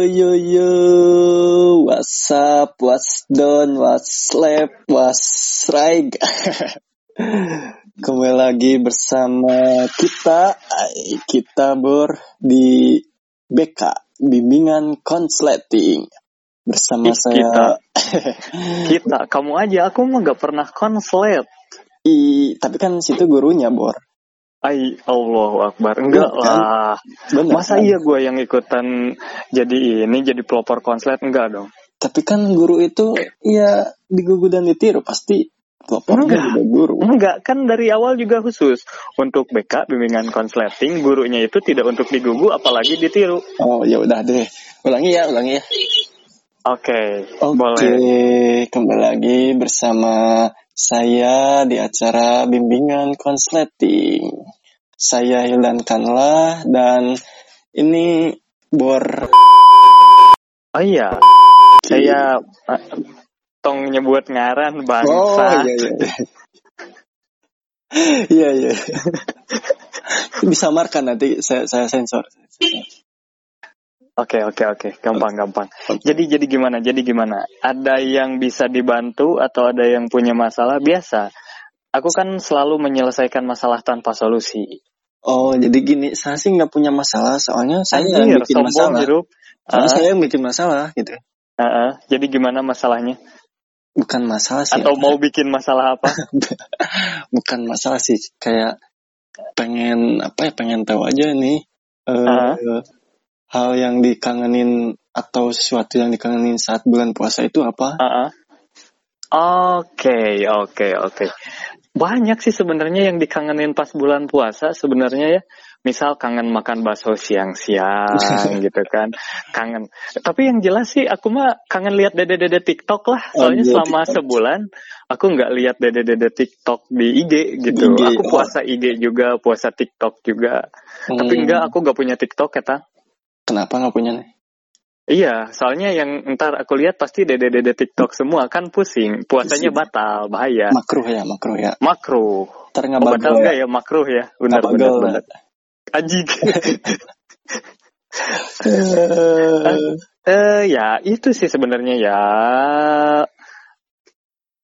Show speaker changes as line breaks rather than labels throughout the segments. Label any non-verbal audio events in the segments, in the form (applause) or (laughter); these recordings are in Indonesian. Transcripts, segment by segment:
Yo yo yo, what's up, what's done, what's left, what's right. (laughs) Kembali lagi bersama kita, ay, kita ber di BK, Bimbingan Konsleting. Bersama
Ih,
saya, (laughs)
Kita, kamu aja, aku mah gak pernah konslet.
I, tapi kan situ gurunya, Bor.
Ay, Allahu Akbar. Enggak
kan?
lah.
Bener,
Masa
kan?
iya gue yang ikutan jadi ini, jadi pelopor konslet? Enggak dong.
Tapi kan guru itu, ya digugu dan ditiru, pasti pelopornya
Enggak.
juga guru.
Enggak, kan dari awal juga khusus. Untuk BK, bimbingan konsleting, gurunya itu tidak untuk digugu, apalagi ditiru.
Oh ya udah deh, ulangi ya, ulangi ya.
Oke,
Oke,
boleh.
kembali lagi bersama saya di acara bimbingan konsleting. Saya Hildan Kanla dan ini bor
Oh iya, saya eh, tong nyebut ngaran
Oh
bangsa.
iya iya. (laughs) Iya iya. Bisa markan nanti saya saya sensor.
Oke oke oke, gampang gampang. Jadi jadi gimana? Jadi gimana? Ada yang bisa dibantu atau ada yang punya masalah biasa? Aku kan selalu menyelesaikan masalah tanpa solusi.
Oh jadi gini, saya sih nggak punya masalah soalnya saya yang
Anjir,
bikin
sombong
masalah.
hirup.
Soalnya
Ah,
saya yang bikin masalah gitu.
ah, ah. Jadi gimana masalahnya?
Bukan masalah sih.
Atau mau bikin masalah apa? (laughs)
bukan masalah sih kayak pengen apa ya pengen tahu aja nih eh,
Ah.
Hal yang dikangenin atau sesuatu yang dikangenin saat bulan puasa itu apa.
Oke oke oke. Banyak sih sebenarnya yang dikangenin pas bulan puasa sebenarnya ya. Misal kangen makan bakso siang-siang (laughs) gitu kan. Kangen. Tapi yang jelas sih aku mah kangen lihat dede-dede TikTok lah. Soalnya
Anjir,
selama
TikTok.
sebulan aku nggak lihat dede-dede TikTok di IG gitu.
Di IG,
Aku
oh.
puasa IG juga, puasa TikTok juga. Tapi
Hmm,
enggak, aku nggak punya TikTok ya, Tang.
Kenapa nggak punya nih
Iya, soalnya yang ntar aku lihat pasti dede-dede TikTok semua kan pusing. Puasanya
Pusing.
batal, bahaya.
makruh ya makruh ya
Makruh.
ntar
Oh,
nggak
batal enggak ya makruh ya? Benar benar benar. Anjing.
Eh, (laughs)
eh ya, itu sih sebenarnya ya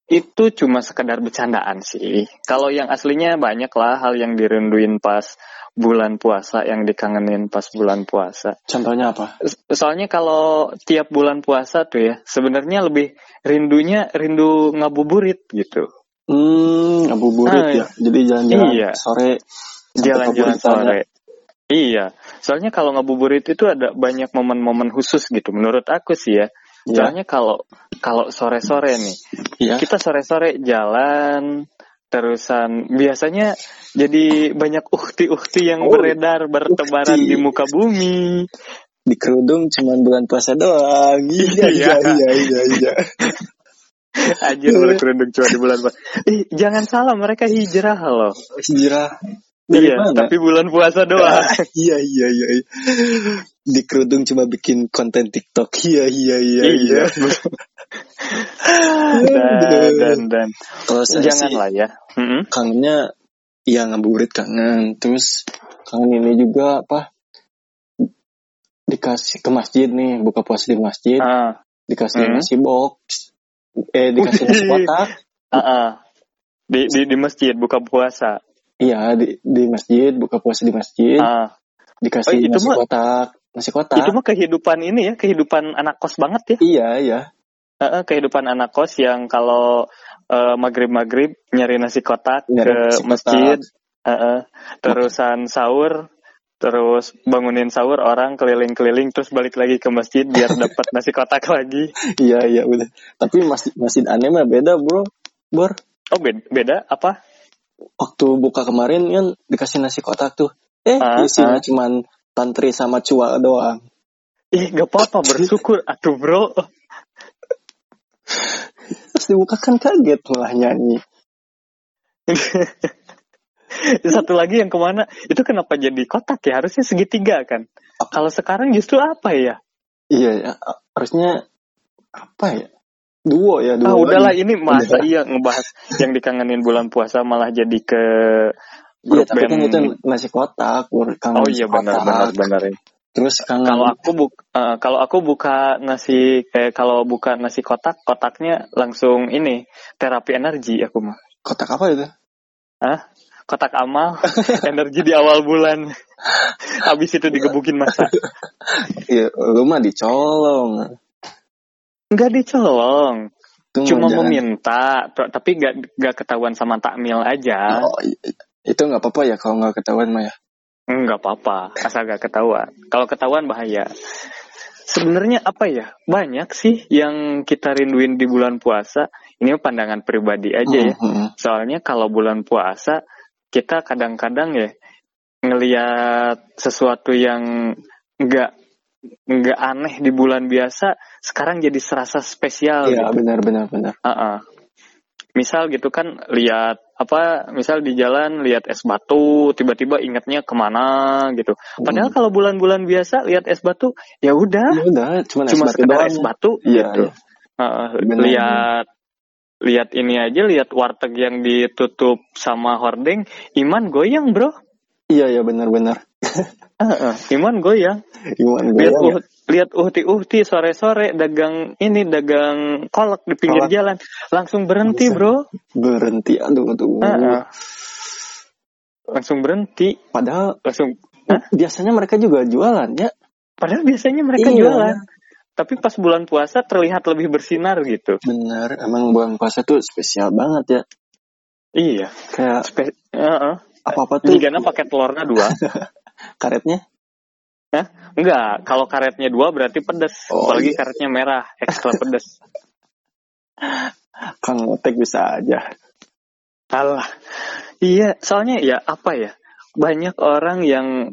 itu cuma sekedar bercandaan sih. Kalau yang aslinya banyak lah hal yang dirinduin pas bulan puasa, yang dikangenin pas bulan puasa.
contohnya apa
So- Soalnya kalau tiap bulan puasa tuh ya, sebenarnya lebih rindunya rindu ngabuburit gitu.
hmm ngabuburit
Ah,
ya jadi jalan-jalan
Iya.
sore
Jalan-jalan sore. Iya, soalnya kalau ngabuburit itu ada banyak momen-momen khusus gitu. Menurut aku sih ya.
ya
Soalnya kalau kalau sore-sore nih,
ya
kita sore-sore jalan, terusan biasanya jadi banyak ukti-ukti yang
Oh,
beredar bertebaran
ukti.
di muka bumi.
di kerudung cuman bulan puasa doang (laughs) iya iya
Iya.
iya iya iya
Anjir (laughs) berkerudung cuma di bulan puasa. Ih, jangan salah, mereka hijrah loh.
hijrah dari
iya,
mana
tapi bulan puasa doang. (laughs)
iya iya iya iya. di kerudung cuma bikin konten TikTok iya iya iya iya
iya. dan dan dan
kalau saya sih
janganlah ya. Mm-mm.
kangennya ya ngabuburit kangen terus kangen ini juga apa dikasih ke masjid nih buka puasa di masjid
Ah,
dikasih
Hmm.
nasi box eh dikasih nasi kotak
ah, ah. Di, di di masjid buka puasa.
Iya di di masjid buka puasa di masjid
Ah,
dikasih
Oh, itu
nasi
mah-
kotak nasi kotak
itu mah kehidupan ini ya, kehidupan anak kos banget ya.
iya iya
ah, kehidupan anak kos yang kalau maghrib maghrib nyari nasi kotak
Nyari
ke
nasi kotak.
masjid, Ah, ah. terusan sahur, terus bangunin sahur orang keliling-keliling terus balik lagi ke masjid biar (laughs) dapat nasi kotak lagi.
iya iya udah tapi masjid masjid aneh mah beda bro bor
Oh beda, beda apa?
Waktu buka kemarin kan dikasih nasi kotak tuh eh
Ah,
isinya
ah.
cuman tantri sama cua doang
Ih gak apa-apa bersyukur atuh bro.
terus dibuka kan kaget malah nyanyi (laughs)
Satu lagi yang ke mana? Itu kenapa jadi kotak ya? Harusnya segitiga kan? Kalau sekarang justru apa ya?
iya ya harusnya apa ya duo ya duo
Ah udahlah ini masa
Udah.
iya ngebahas yang dikangenin bulan puasa malah jadi ke
Iya
grup
tapi kan
band.
itu nasi kotak. Kangen
Oh iya benar benar benar.
Terus kangen.
Kalau aku buk, eh, kalau aku buka nasi kayak kalau buka nasi kotak, kotaknya langsung ini terapi energi aku mah.
kotak apa itu?
Hah? Kotak amal, (laughs) energi di awal bulan. (laughs) Habis itu digebukin masa.
Iya, lu mah dicolong.
Enggak dicolong,
Itu
cuma
jangan-
meminta, tapi enggak enggak ketahuan sama takmil aja.
Oh, itu nggak apa-apa ya kalau nggak ketahuan mah ya.
Enggak apa-apa, asal gak ketahuan. Kalau ketahuan bahaya. Sebenarnya apa ya? Banyak sih yang kita rinduin di bulan puasa. Ini pandangan pribadi aja ya.
Mhm.
Soalnya kalau bulan puasa kita kadang-kadang ya ngelihat sesuatu yang enggak enggak aneh di bulan biasa sekarang jadi serasa spesial
Iya,
gitu.
benar benar benar.
Heeh. Misal gitu kan lihat apa misal di jalan lihat es batu tiba-tiba ingatnya ke mana gitu padahal
Hmm.
kalau bulan-bulan biasa lihat es batu ya udah
Ya udah, cuma
cuma sekedar es batu
Iya,
gitu. Heeh,
Benar.
lihat lihat ini aja lihat warteg yang ditutup sama hordeng iman goyang bro
Iya, iya benar-benar. (laughs)
Iman goyang
Gimana
lihat
goyang ya?
uh, lihat uhti uhti sore sore dagang ini dagang kolak di pinggir
Kolak.
jalan langsung berhenti bro
berhenti aduh aduh.
Heeh. langsung berhenti
Padahal
langsung Hah?
biasanya mereka juga jualan ya.
padahal biasanya mereka
Iya.
jualan tapi pas bulan puasa terlihat lebih bersinar gitu
Benar, emang bulan puasa tuh spesial banget ya.
iya
Kayak
Spe- Heeh.
Apa-apa tuh
Jigana pakai telurnya dua (laughs)
karetnya.
enggak kalau karetnya dua berarti pedes
Oh,
apalagi
iya.
karetnya merah ekstra pedes (laughs)
Kang Otek bisa aja.
Alah. Iya, soalnya ya apa ya? Banyak orang yang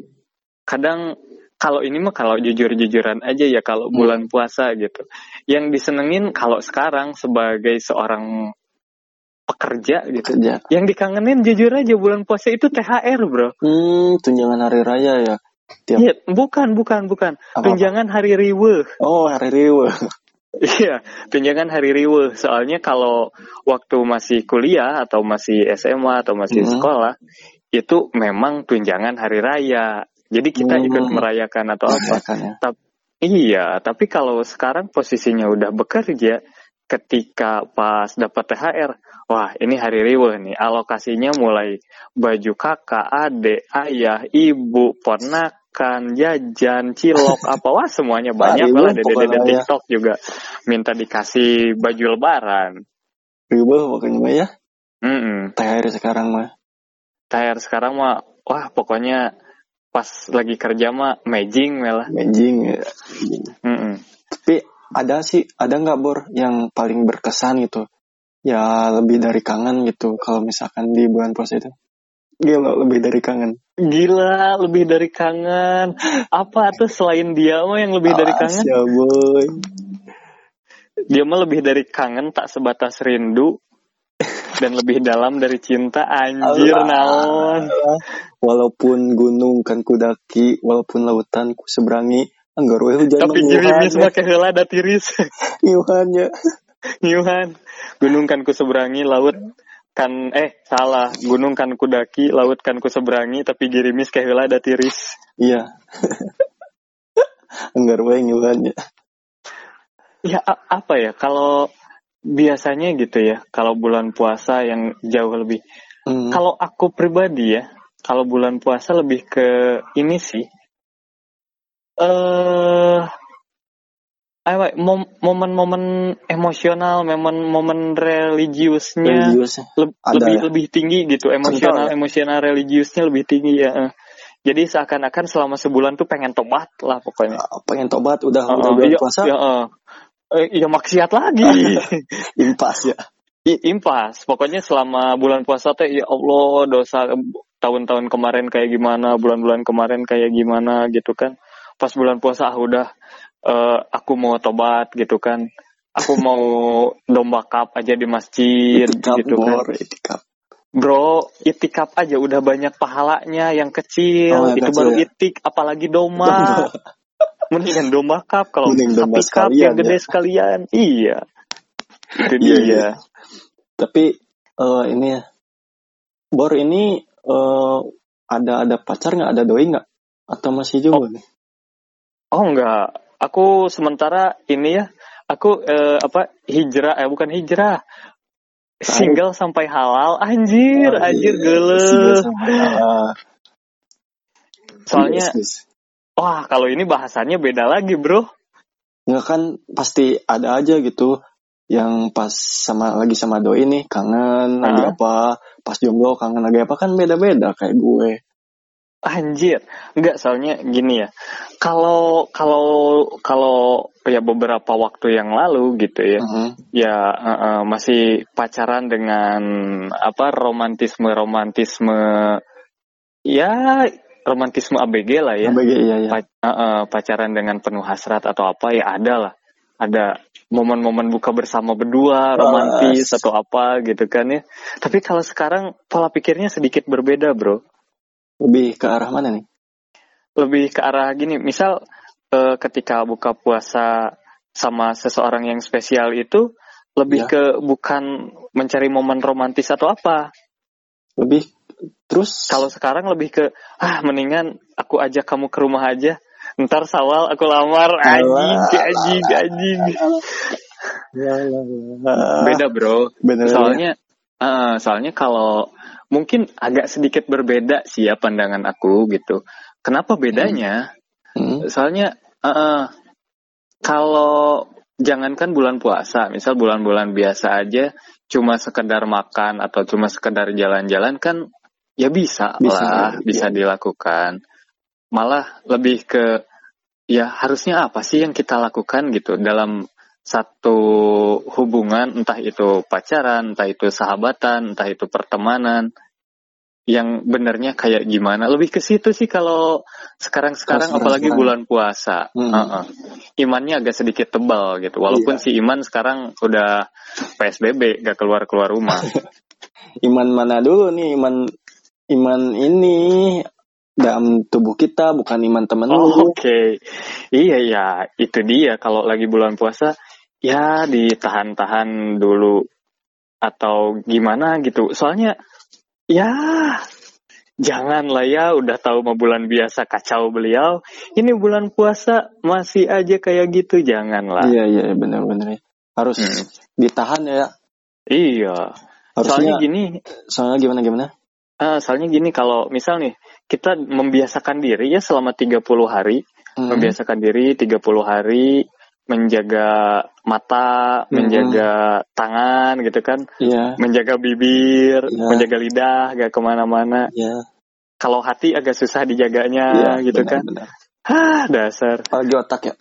kadang kalau ini mah kalau jujur-jujuran aja ya kalau
Hmm.
bulan puasa gitu. Yang disenengin kalau sekarang sebagai seorang pekerja gitu.
Kerja.
Yang dikangenin jujur aja bulan puasa itu THR, Bro.
Hmm, tunjangan hari raya ya. Tiap
Iya, bukan, bukan, bukan.
apa-apa.
Tunjangan hari riwe.
Oh, hari riwe. (laughs)
Iya, tunjangan hari riwe. Soalnya kalau waktu masih kuliah atau masih SMA atau masih
Hmm.
sekolah, itu memang tunjangan hari raya. Jadi kita
Hmm.
ikut merayakan atau apa.
Makanya.
Iya, tapi kalau sekarang posisinya udah bekerja, ketika pas dapat THR, wah ini hari riwe nih, alokasinya mulai baju kakak, adik, ayah, ibu, ponakan, jajan, cilok, (laughs) apa wah semuanya banyak lah. Dede dede
pokoknya ya.
TikTok juga minta dikasih baju lebaran.
Riwe pokoknya mah ya.
Mm
THR sekarang mah.
THR sekarang mah, wah pokoknya pas lagi kerja mah mejing malah.
Magic ya.
Mm-mm.
Tapi ada sih, ada nggak Bor yang paling berkesan gitu? Ya lebih dari kangen gitu kalau misalkan di bulan puasa itu. Gila, lebih dari kangen.
Gila, lebih dari kangen. Apa tuh selain dia mah yang lebih dari kangen?
Ya boy.
Dia mah lebih dari kangen tak sebatas rindu dan lebih dalam dari cinta. Anjir naon.
Walaupun gunung kan kudaki, walaupun lautan ku seberangi, anggar we hujan
Tapi
nyuhan,
mah heula da tiris. (laughs)
nyuhan ya.
Nyuhan. Gunung kan ku seberangi, laut kan eh salah. Gunung kan ku daki, laut kan ku seberangi, tapi gerimis heula da tiris.
Iya. (laughs) anggar we nyuhan ya.
Ya apa ya kalau biasanya gitu ya kalau bulan puasa yang jauh lebih
Hmm.
Kalau aku pribadi ya, kalau bulan puasa lebih ke ini sih. Eh apa mom- momen-momen emosional, momen-momen religiusnya
Religius. Ada
lebih
ya?
lebih tinggi gitu, emosional
ya?
emosional religiusnya lebih tinggi ya. eh. Jadi seakan-akan selama sebulan tuh pengen tobat lah pokoknya.
Ah, pengen tobat udah
Eh,
udah
eh,
bulan
iya,
puasa
iya, eh. Eh, iya maksiat lagi. (laughs)
impas ya.
I- impas pokoknya selama bulan puasa teh ya Allah dosa tahun-tahun kemarin kayak gimana bulan-bulan kemarin kayak gimana gitu kan pas bulan puasa ah udah eh, aku mau tobat gitu kan aku mau domba cup aja di masjid
Itikaf
gitu kan
bor, itikaf.
bro itikaf aja udah banyak pahalanya yang kecil
Oh, yang
itu
kecil
baru
ya?
itik apalagi domba (laughs) mendingan domba cup kalau sapi cup yang gede
ya.
sekalian iya itu
Iya,
dia
iya. Tapi eh, ini ya, Bor ini eh, ada ada pacar nggak ada doi nggak? Atau masih
Oh.
juga nih?
Oh enggak, aku sementara ini ya, aku eh, apa hijrah eh bukan hijrah. Single sampai halal, anjir,
Oh,
anjir
iya.
Soalnya,
Yes, yes.
wah kalau ini bahasanya beda lagi bro.
Nggak kan pasti ada aja gitu yang pas sama lagi sama doi nih kangen lagi
Ah.
apa pas jomblo kangen lagi apa kan beda-beda kayak gue
Anjir, enggak soalnya gini ya. Kalau kalau kalau ya beberapa waktu yang lalu gitu ya,
Mhm.
ya eh, eh, masih pacaran dengan apa romantisme romantisme ya romantisme ABG lah ya.
ABG iya ya
Pa- eh, eh, pacaran dengan penuh hasrat atau apa ya ada lah. Ada momen-momen buka bersama berdua, romantis atau apa gitu kan ya. Tapi kalau sekarang pola pikirnya sedikit berbeda, Bro.
Lebih ke arah mana nih?
Lebih ke arah gini misal eh, ketika buka puasa sama seseorang yang spesial itu lebih
Ya.
ke bukan mencari momen romantis atau apa.
Lebih terus?
Kalau sekarang lebih ke ah mendingan aku ajak kamu ke rumah aja. Ntar sawal aku lamar. Anjing anjing anjing. Beda bro.
Bener
soalnya eh, soalnya kalau mungkin agak sedikit berbeda sih ya pandangan aku gitu kenapa bedanya
Hmm.
soalnya eh, eh, kalau jangankan bulan puasa, misal bulan-bulan biasa aja cuma sekedar makan atau cuma sekedar jalan-jalan kan ya bisa,
Bisa,
lah,
iya.
bisa dilakukan. Malah lebih ke ya harusnya apa sih yang kita lakukan gitu dalam satu hubungan entah itu pacaran, entah itu sahabatan, entah itu pertemanan yang benernya kayak gimana. Lebih ke situ sih kalau sekarang-sekarang apalagi bulan puasa.
Hmm.
Heeh. imannya agak sedikit tebal gitu. Walaupun
Iya.
si iman sekarang udah PSBB gak keluar-keluar rumah. (laughs)
Iman mana dulu nih? Iman iman ini dalam tubuh kita bukan iman temen
Oh,
lu
Oke, iya ya, itu dia. Kalau lagi bulan puasa, ya ditahan-tahan dulu atau gimana gitu. Soalnya, ya jangan lah ya, udah tahu mau bulan biasa kacau beliau. Ini bulan puasa masih aja kayak gitu, janganlah.
iya iya benar-benar harus
Hmm.
ditahan ya
Iya. Soalnya
harusnya
gini,
soalnya gimana gimana
ah, soalnya gini kalau misal nih kita membiasakan diri ya selama 30 hari
Hmm.
membiasakan diri 30 hari menjaga mata,
Mhm.
menjaga tangan gitu kan,
iya
menjaga bibir,
Iya.
menjaga lidah, gak ke mana-mana.
iya
Kalau hati agak susah dijaganya
iya
gitu kan.
benar-benar.
Hah, dasar.
apalagi otak ya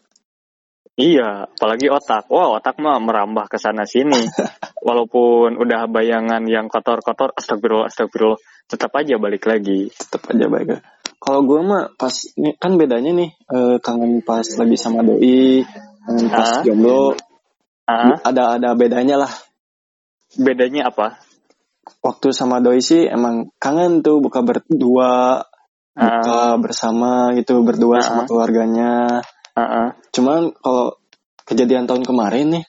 Iya, apalagi otak. Wah, otak mah merambah ke sana sini. (laughs) Walaupun udah bayangan yang kotor-kotor, astagfirullah, astagfirullah, tetap aja balik lagi.
tetap aja baik ya. kalau gue mah pas kan bedanya nih eh, kangen pas lagi sama doi kangen pas
Ah.
jomblo
Ah,
ada ada bedanya lah
bedanya apa?
waktu sama doi sih emang kangen tuh buka berdua buka bersama gitu berdua
Ah.
sama keluarganya
Ah, ah.
cuman kalau kejadian tahun kemarin nih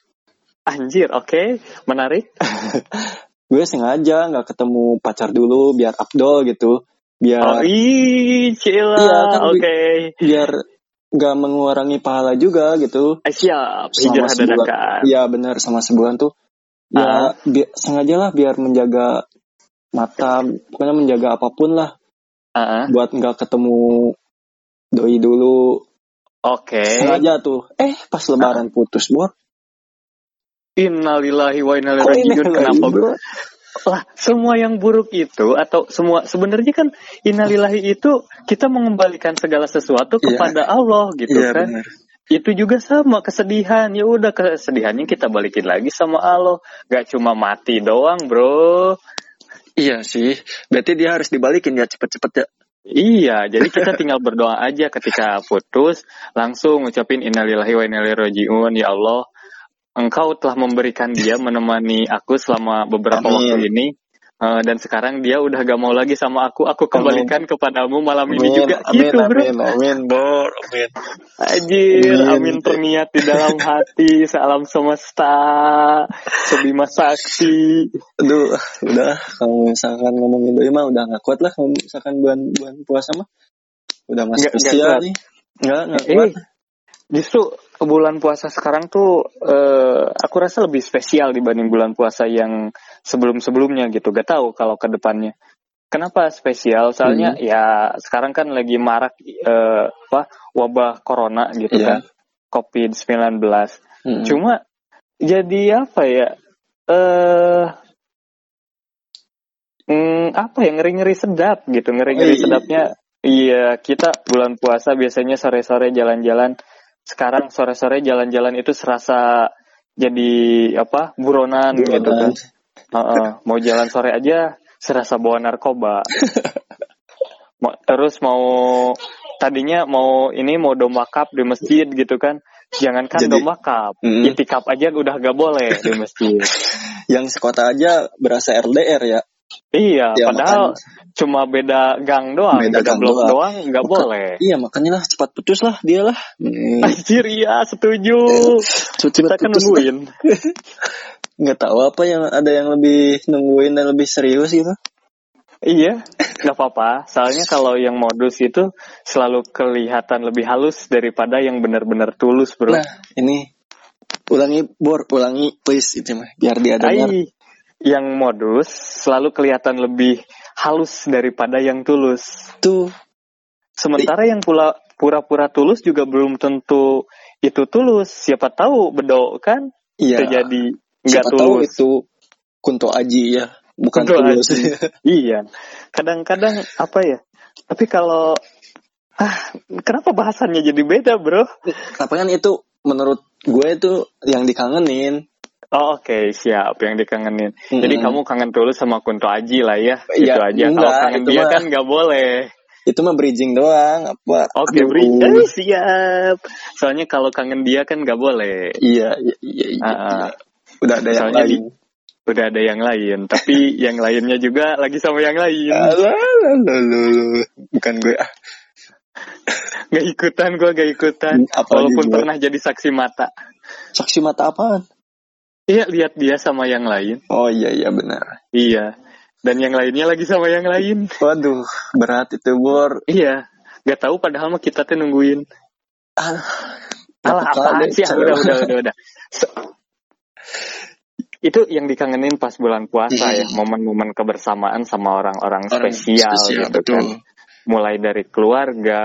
Anjir, oke, menarik. (laughs)
gue sengaja nggak ketemu pacar dulu biar Abdul gitu biar
Oh, cila.
Iya, kan bi-
Oke.
biar nggak mengurangi pahala juga gitu
Eh, Siap, hijrah dadakan.
Iya benar sama sebulan tuh ya bi- sengaja lah biar menjaga mata pokoknya menjaga apa pun lah
Ah, ah.
buat nggak ketemu doi dulu
Oke.
sengaja tuh eh pas lebaran putus bor
Innalillahi wa inna ilaihi rajiun. Kenapa?
bro?
Lah, semua yang buruk itu atau semua sebenarnya kan innalillahi itu kita mengembalikan segala sesuatu
Iya.
kepada Allah gitu
Iya,
kan.
benar.
Itu juga sama kesedihan. Ya udah kesedihannya kita balikin lagi sama Allah. Gak cuma mati doang, Bro.
Iya sih, berarti dia harus dibalikin ya cepet-cepet ya.
Iya, jadi kita tinggal berdoa aja ketika putus, langsung ngucapin innalillahi wa inna ilaihi rajiun, ya Allah, Engkau telah memberikan dia (laughs) menemani aku selama beberapa
Amin.
waktu ini, Eh, dan sekarang dia udah gak mau lagi sama aku, aku kembalikan kepadamu malam ini
Amin,
juga,
amin,
gitu bro.
amin, amin, bor, amin.
Anjir,
Amin.
amin terniat di dalam hati, salam semesta, sebima sakti.
Aduh, udah kalau misalkan ngomongin doi mah udah nggak kuat lah kalau misalkan bulan bulan puasa mah udah masuk usia nih. Nggak, nggak
Eh,
kuat.
Justru bulan puasa sekarang tuh eh, aku rasa lebih spesial dibanding bulan puasa yang sebelum-sebelumnya gitu. Gak tahu kalau ke depannya. Kenapa spesial? Soalnya
Hmm.
ya sekarang kan lagi marak eh, apa wabah corona gitu
Iya.
kan. COVID-19.
Mm.
Cuma jadi apa ya? Eh mm, apa ya ngeri-ngeri sedap gitu, ngeri-ngeri
Iya.
sedapnya. Iya, kita bulan puasa biasanya sore-sore jalan-jalan. Sekarang sore-sore jalan-jalan itu serasa jadi apa? buronan, gitu kan. Heeh, mau jalan sore aja serasa bawa narkoba. (laughs) Terus mau tadinya mau ini mau domba cup di masjid gitu kan. Jangankan
Jadi-
domba cup,
Mm.
itikaf aja udah gak boleh di masjid. (laughs)
Yang sekota aja berasa RDR ya.
Iya,
Ya,
padahal
makan-
cuma beda gang doang,
Beda
beda,
gang
blok
doang.
doang nggak boleh.
Iya makanya lah cepat putus lah dia lah. Hmm.
Anjir iya setuju. (laughs)
Cepat
Kita kan nungguin. (laughs)
Nggak tahu apa yang ada yang lebih nungguin dan lebih serius gitu.
Iya, nggak apa-apa. Soalnya kalau yang modus itu selalu kelihatan lebih halus daripada yang benar-benar tulus, bro.
Nah ini ulangi bor ulangi please itu mah biar dia dengar.
Yang modus selalu kelihatan lebih halus daripada yang tulus.
Tuh
Sementara yang pula pura-pura tulus juga belum tentu itu tulus. Siapa tahu bedok kan
iya.
bisa jadi nggak
Siapa tahu
tulus.
itu Kunto Aji ya bukan
Kunto
tulus.
Aji. (laughs) iya. Kadang-kadang apa ya? Tapi kalau ah kenapa bahasannya jadi beda, Bro?
Tapi kan itu menurut gue itu yang dikangenin.
Oh, Oke, siap yang dikangenin.
Mm-mm.
Jadi kamu kangen tulus sama Kunto Aji lah ya.
Iya,
itu aja. Kalau kangen dia
mah-
kan nggak boleh.
Itu mah bridging doang apa?
Oke,
Aduh.
Bri. Eh, siap. Soalnya kalau kangen dia kan nggak boleh.
Iya, iya, iya. iya.
Ah, ah.
Udah ada yang lain.
Udah ada yang lain, tapi (laughs) yang lainnya juga lagi sama yang lain.
Alah, alah. Bukan gue ah.
Gak ikutan gue, gak ikutan.
Apalagi
Walaupun
gue.
pernah jadi saksi mata.
Saksi mata apaan?
Iya, lihat dia sama yang lain.
Oh iya iya benar.
Iya. Dan yang lainnya lagi sama yang lain.
Waduh, berat itu bor.
Iya. Gak tahu padahal mah kita tuh nungguin.
Ah,
Alah apaan sih? Ah,
cewek.
Udah, udah, udah, udah. Se- itu yang dikangenin pas bulan puasa ya,
Hmm.
momen-momen kebersamaan sama orang-orang
Orang
spesial,
spesial,
gitu
betul.
kan. Mulai dari keluarga,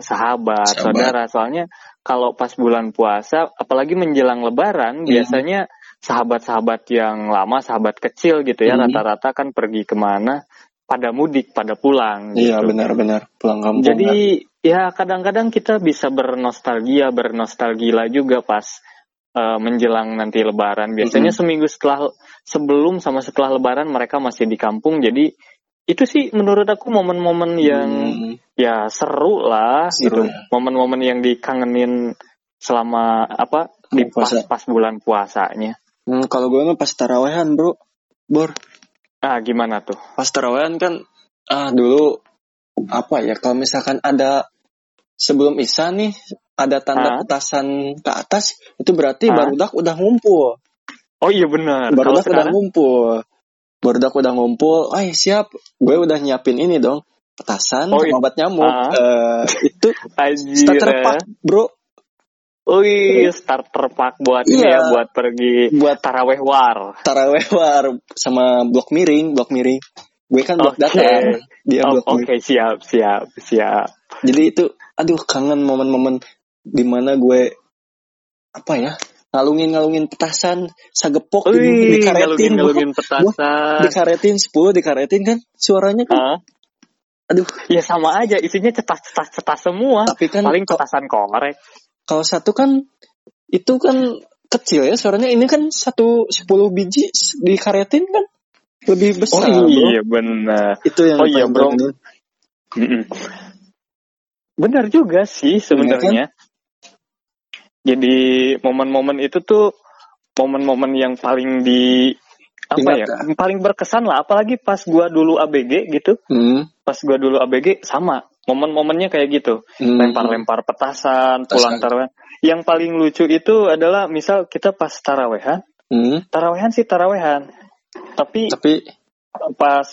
sahabat,
Sahabat.
saudara. Soalnya kalau pas bulan puasa, apalagi menjelang lebaran,
Hmm.
biasanya sahabat-sahabat yang lama, sahabat kecil gitu ya,
Hmm.
rata-rata kan pergi ke mana, pada mudik, pada pulang.
Iya
gitu.
benar-benar pulang kampung.
Jadi ya kadang-kadang kita bisa bernostalgia, bernostalgia juga pas eh, menjelang nanti Lebaran. Biasanya seminggu setelah sebelum sama setelah Lebaran mereka masih di kampung. Jadi itu sih menurut aku momen-momen yang
Hmm,
ya seru lah
Seru
gitu.
ya.
Momen-momen yang dikangenin selama apa di
Puasa.
pas-pas bulan puasanya.
Hmm, kalau gue mah pas tarawehan bro, bor.
Ah gimana tuh?
Pas tarawehan kan, ah dulu apa ya? Kalau misalkan ada sebelum isya nih ada tanda
Ah.
petasan ke atas, itu berarti
Ah.
barudak udah ngumpul.
Oh iya benar.
Barudak udah ngumpul. Barudak udah ngumpul. Ay siap, gue udah nyiapin ini dong. Petasan
Oh,
sama
iya.
obat nyamuk.
Ah.
Eh, itu (laughs) starter
ya.
pack, bro.
Wih, starter pack buat ini
Iya.
ya, buat pergi
Buat
taraweh war.
taraweh war sama blok miring, blok miring. Gue kan blok
Oke.
datar, dia
Oh,
blok
Oke,
miring.
siap, siap, siap.
Jadi itu, aduh kangen momen-momen di mana gue apa ya ngalungin-ngalungin petasan sagepok
Wih,
dikaretin,
ngalungin-ngalungin
bro.
petasan.
dikaretin 10 dikaretin kan suaranya kan
Hah?
aduh
Ya sama aja, isinya cetas-cetas-cetas semua.
tapi kan
Paling petasan korek.
Kalau satu kan itu kan kecil ya suaranya ini kan satu sepuluh biji dikaretin kan lebih
Oh
besar bro.
iya, benar.
itu yang
Oh iya, bro. Benar juga sih sebenarnya. Jadi momen-momen itu tuh momen-momen yang paling di apa
Ingat
ya? Paling berkesan lah apalagi pas gua dulu ABG gitu.
Hmm,
Pas gua dulu ABG sama momen-momennya kayak gitu.
hmm.
Lempar-lempar petasan,
Petasan.
pulang taraweh. Yang paling lucu itu adalah misal kita pas tarawehan,
Hmm,
tarawehan sih tarawehan. Tapi
tapi
pas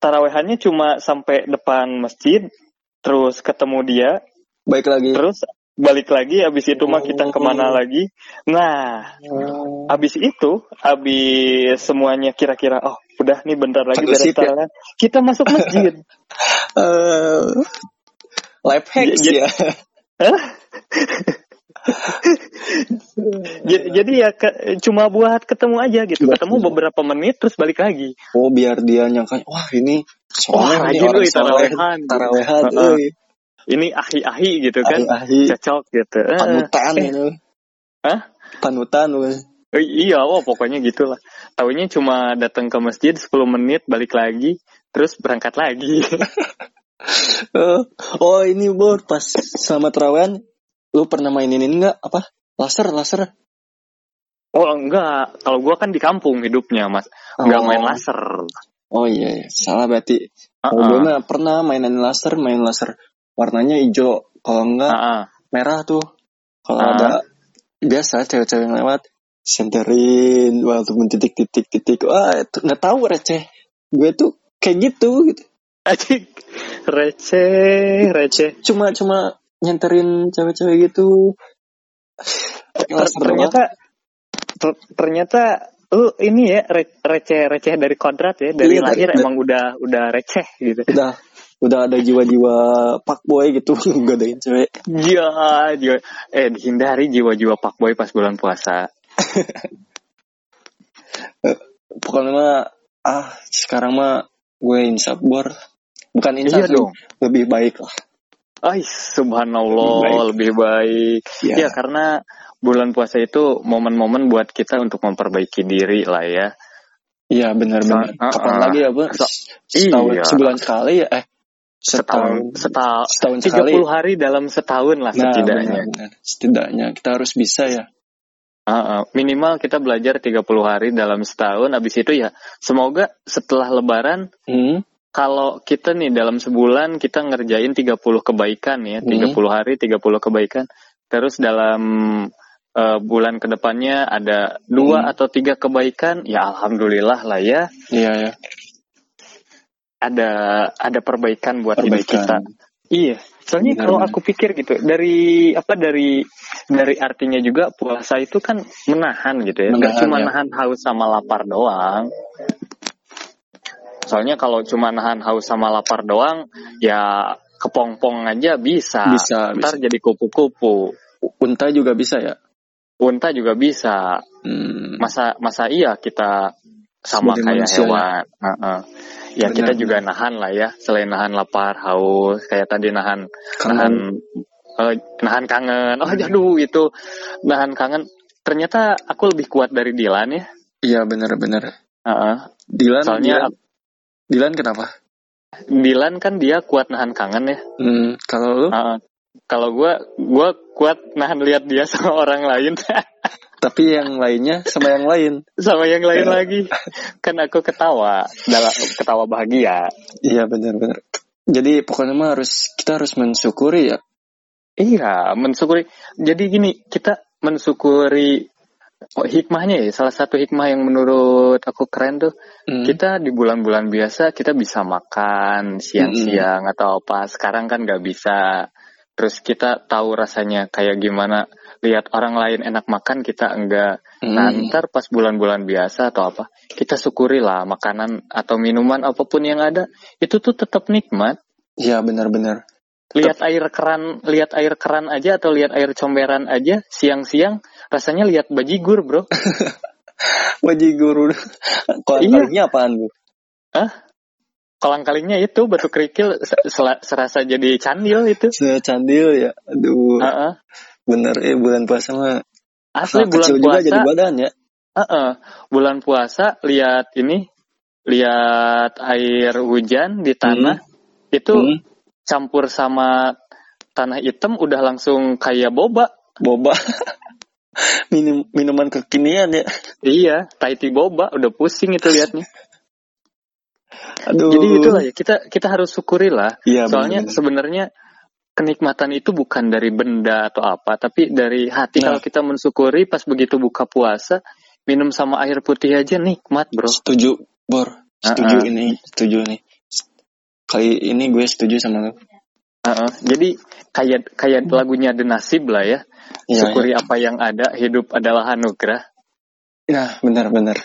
tarawehannya cuma sampai depan masjid, terus ketemu dia,
baik lagi
terus balik lagi abis itu mah kita ke mana lagi? Nah abis itu abis semuanya kira-kira oh udah nih bentar lagi beres
ya?
kita masuk masjid. (laughs)
Eh, life hacks
Jadi-
ya. (laughs)
J- jadi ya ke- cuma buat ketemu aja gitu. Ketemu beberapa menit terus balik lagi.
Oh biar dia nyangka, wah ini
Wah,
soalnya ini
rajin
orang soleh,
tarawehan.
tarawehan.
Ini ahi-ahi gitu kan.
Ahi-ahi,
cocok gitu. Eh,
panutan
eh,
gitu.
Hah?
Panutan, euy.
eh, iya wah pokoknya gitulah. Tahunya cuma datang ke masjid 10 menit balik lagi terus berangkat lagi. (laughs)
Eh, oh ini bor pas selama tarawehan lu pernah mainin ini enggak apa? Laser laser.
Oh enggak. Kalau gua kan di kampung hidupnya mas. Nggak
Oh.
main laser.
Oh iya, iya. salah berarti.
Heeh.
gue mah pernah mainan laser main laser warnanya hijau. Kalau enggak
Heeh.
merah tuh. Kalau
Ah.
ada biasa cewek-cewek yang lewat senterin walaupun titik-titik-titik wah itu nggak tahu receh. Gue tuh kayak gitu gitu.
Ajik, receh receh.
Cuma cuma nyenterin cewek-cewek gitu.
Ternyata ter- ternyata lu ini ya re- receh receh dari kodrat ya. Dari
Iya,
lahir
dari-
emang udah udah receh gitu.
Udah udah ada jiwa-jiwa pak boy gitu (laughs) godain cewek
Iya, jiwa, eh dihindari jiwa-jiwa pak boy pas bulan puasa. (laughs)
pokoknya mah ah sekarang mah gue insaf bor bukan insaf
Iya dong.
lebih baik lah
Ay, subhanallah lebih baik.
ya
Ya karena bulan puasa itu momen-momen buat kita untuk memperbaiki diri lah ya.
iya benar-benar
So-
kapan
uh-uh.
lagi ya bor
So-
setahun
iya.
sebulan sekali ya eh
Setahun, setahun,
setahun
30
sekali
hari dalam setahun lah
nah
setidaknya.
benar-benar. setidaknya kita harus bisa ya
Uh-uh. Minimal kita belajar 30 hari dalam setahun. Habis itu ya semoga setelah lebaran
hmm?
kalau kita nih dalam sebulan kita ngerjain 30 kebaikan ya,
Hmm.
30 hari 30 kebaikan. Terus dalam eh, bulan ke depannya ada dua
Hmm.
atau tiga kebaikan, ya alhamdulillah lah ya.
iya ya
Ada ada perbaikan buat hidup
Perbaikan.
kita. Iya. Soalnya
Benar,
kalau aku pikir gitu dari apa dari dari artinya juga puasa itu kan menahan gitu ya. Nggak cuma
ya.
nahan haus sama lapar doang. Soalnya kalau cuma nahan haus sama lapar doang, ya kepompong aja bisa.
bisa
Ntar
bisa
jadi kupu-kupu.
unta juga bisa ya
Unta juga bisa.
hmm.
Masa masa iya kita sama
Sebagai
kayak
manusia,
hewan. Heeh. Ya
Benar,
kita
benar.
juga nahan lah ya. Selain nahan lapar, haus, kayak tadi nahan
Kangen.
nahan eh, nahan kangen. Oh aduh itu nahan kangen. Ternyata aku lebih kuat dari Dilan ya.
iya benar-benar
Heeh.
Dilan
Soalnya
Dilan, Dilan kenapa
Dilan kan dia kuat nahan kangen ya.
hmm, kalau lu
Heeh. Kalau gua gua kuat nahan lihat dia (laughs) sama orang lain
tapi yang lainnya sama yang lain (laughs)
sama yang lain lagi. (laughs) Kan aku ketawa, dalam ketawa bahagia.
iya benar-benar jadi pokoknya mah harus kita harus mensyukuri ya
Iya, mensyukuri. Jadi gini, kita mensyukuri oh, hikmahnya ya. Salah satu hikmah yang menurut aku keren tuh,
Hmm.
kita di bulan-bulan biasa kita bisa makan siang-siang atau apa. Sekarang kan nggak bisa. Terus kita tahu rasanya kayak gimana lihat orang lain enak makan kita enggak. Nah,
Hmm.
ntar pas bulan-bulan biasa atau apa, kita syukuri lah makanan atau minuman apa pun yang ada, itu tuh tetap nikmat.
iya benar-benar
Lihat air keran, lihat air keran aja atau lihat air comberan aja siang-siang, rasanya lihat bajigur, Bro.
wajib guru kalau
Iya.
apaan bu
Kolang-kalingnya itu batu kerikil serasa jadi candil itu.
secandil ya aduh
Heeh.
Bener eh bulan puasa mah
Asli
hal
bulan
kecil juga
puasa,
jadi badan ya
Heeh. bulan puasa lihat ini, lihat air hujan di tanah itu
Hmm.
campur sama tanah hitam udah langsung kayak boba.
boba (laughs) minum minuman kekinian ya
Iya, Taiti boba udah pusing itu liatnya.
aduh
Jadi itulah ya kita kita harus syukuri lah.
iya
Soalnya sebenarnya kenikmatan itu bukan dari benda atau apa, tapi dari hati.
Nah.
Kalau kita mensyukuri pas begitu buka puasa, minum sama air putih aja nikmat, bro.
setuju bor setuju
Uh-uh.
ini setuju nih kali ini gue setuju sama lu
Heeh. Jadi kayak kayak lagunya The Nasib lah ya.
Iya,
Syukuri apa yang ada, hidup adalah anugerah.
Nah, benar-benar.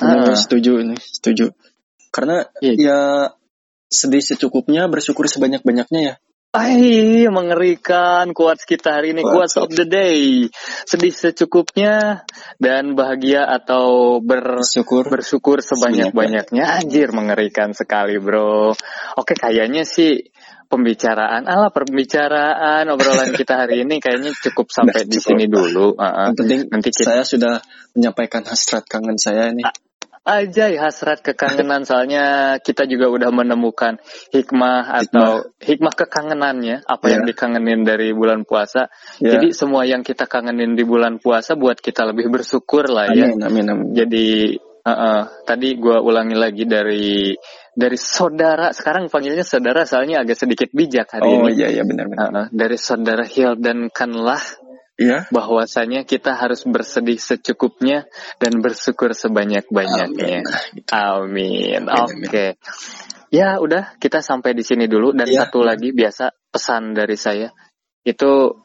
Benar, setuju ini, setuju. Karena
Iya.
ya sedih secukupnya, bersyukur sebanyak-banyaknya ya.
Ay, mengerikan quotes kita hari ini
Quotes.
quotes of the day. Sedih secukupnya dan bahagia atau ber
Bersyukur.
bersyukur sebanyak-banyaknya. Anjir, mengerikan sekali, Bro. Oke, kayaknya sih pembicaraan, ala pembicaraan obrolan kita hari ini kayaknya cukup sampai
Udah
di
cukup.
sini dulu. Uh-uh.
Yang penting
Nanti kita
saya sudah menyampaikan hasrat kangen saya ini.
Aja hasrat kekangenan soalnya kita juga udah menemukan hikmah atau hikmah kekangenannya apa yang
Ya.
dikangenin dari bulan puasa.
Ya.
Jadi semua yang kita kangenin di bulan puasa buat kita lebih bersyukur lah ya.
Amin, amin, amin.
Jadi uh-uh, tadi gua ulangi lagi dari dari saudara sekarang panggilnya saudara soalnya agak sedikit bijak hari
Oh
ini.
iya, iya benar-benar.
Uh-uh, dari saudara Hildan Kanlah
Iya.
bahwasanya kita harus bersedih secukupnya dan bersyukur sebanyak-banyaknya.
Amin.
Amin.
Amin,
Oke. Ya udah kita sampai di sini dulu dan
Iya.
satu lagi biasa pesan dari saya itu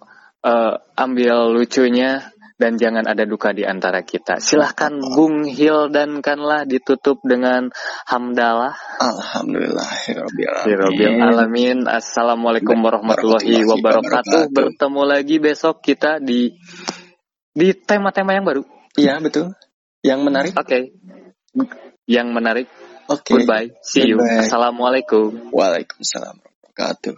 eh, ambil lucunya dan jangan ada duka di antara kita. Silahkan Bung Hil dan Kanlah ditutup dengan hamdalah.
Alhamdulillah.
Hirobil alamin. Assalamualaikum warahmatullahi wabarakatuh. Bertemu lagi besok kita di di tema-tema yang baru.
Iya, betul. Yang menarik.
Oke. Yang menarik.
Oke.
Goodbye. See you.
Goodbye.
Assalamualaikum.
Waalaikumsalam wabarakatuh.